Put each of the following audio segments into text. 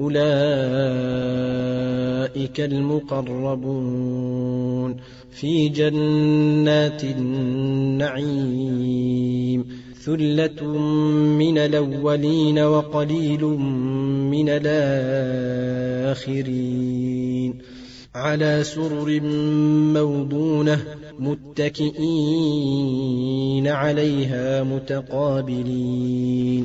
أولئك المقربون في جنات النعيم. ثلة من الأولين وقليل من الآخرين. على سرر موضونة متكئين عليها متقابلين.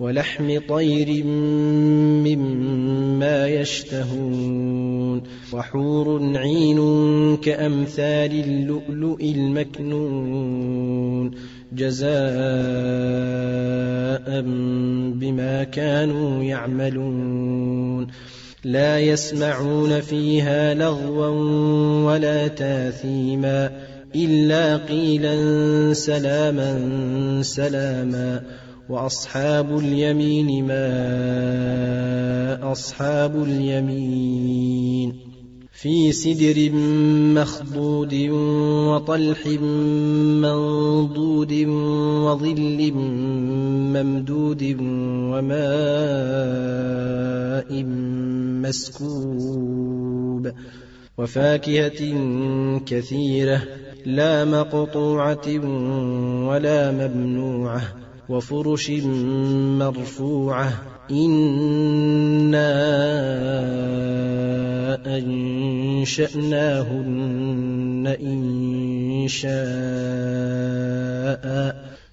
ولحم طير مما يشتهون وحور عين كأمثال اللؤلؤ المكنون جزاء بما كانوا يعملون لا يسمعون فيها لغوا ولا تاثيما إلا قيلا سلاما سلاما وأصحاب اليمين ما أصحاب اليمين في سدر مخضود وطلح منضود وظل ممدود وماء مسكوب وفاكهة كثيرة لا مقطوعة ولا ممنوعة وفرش مرفوعة. أنا انشاناهن ان شاء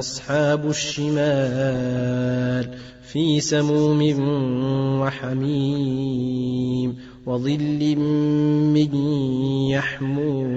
أصحاب الشمال في سموم وحميم وظل من يحموم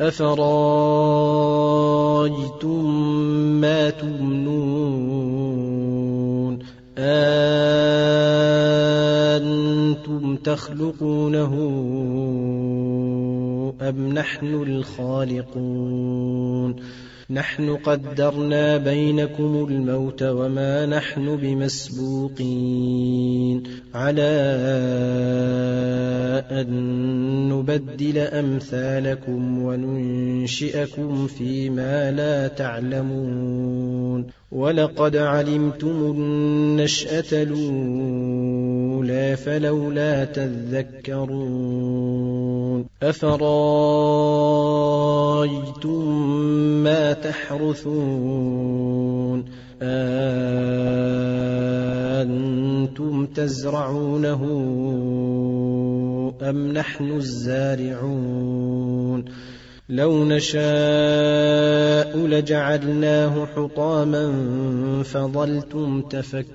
أفرأيتم ما تمنون؟ آه تخلقونه أم نحن الخالقون؟ نحن قدرنا بينكم الموت وما نحن بمسبوقين. على أن نبدل أمثالكم وننشئكم فيما لا تعلمون ولقد علمتم النشأة الأولى فلولا تذكرون أفرايتم ما تحرثون أنتم تزرعونه أم نحن الزارعون؟ لو نشاء لجعلناه حطاما فظلتم تفكهون.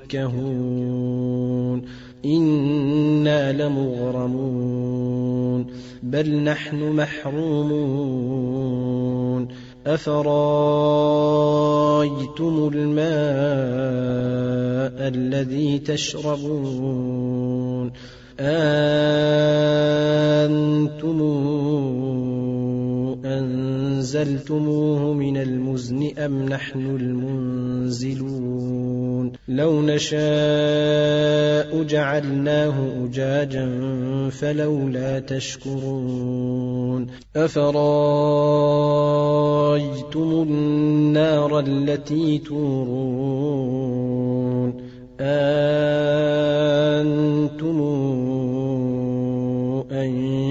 إنا لمغرمون. بل نحن محرومون. أفرأيتم الماء الذي تشربون؟ أنتم أنزلتموه من المزن أم نحن المنزلون؟ لو نشاء جعلناه أجاجا فلولا تشكرون. أفرأيتم النار التي تورون؟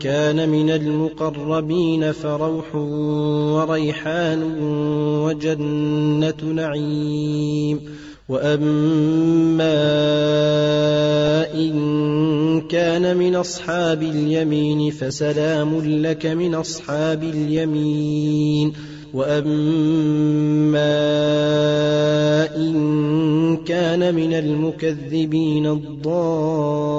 كان من المقربين فروح وريحان وجنة نعيم. وأما إن كان من أصحاب اليمين فسلام لك من أصحاب اليمين. وأما إن كان من المكذبين الضالين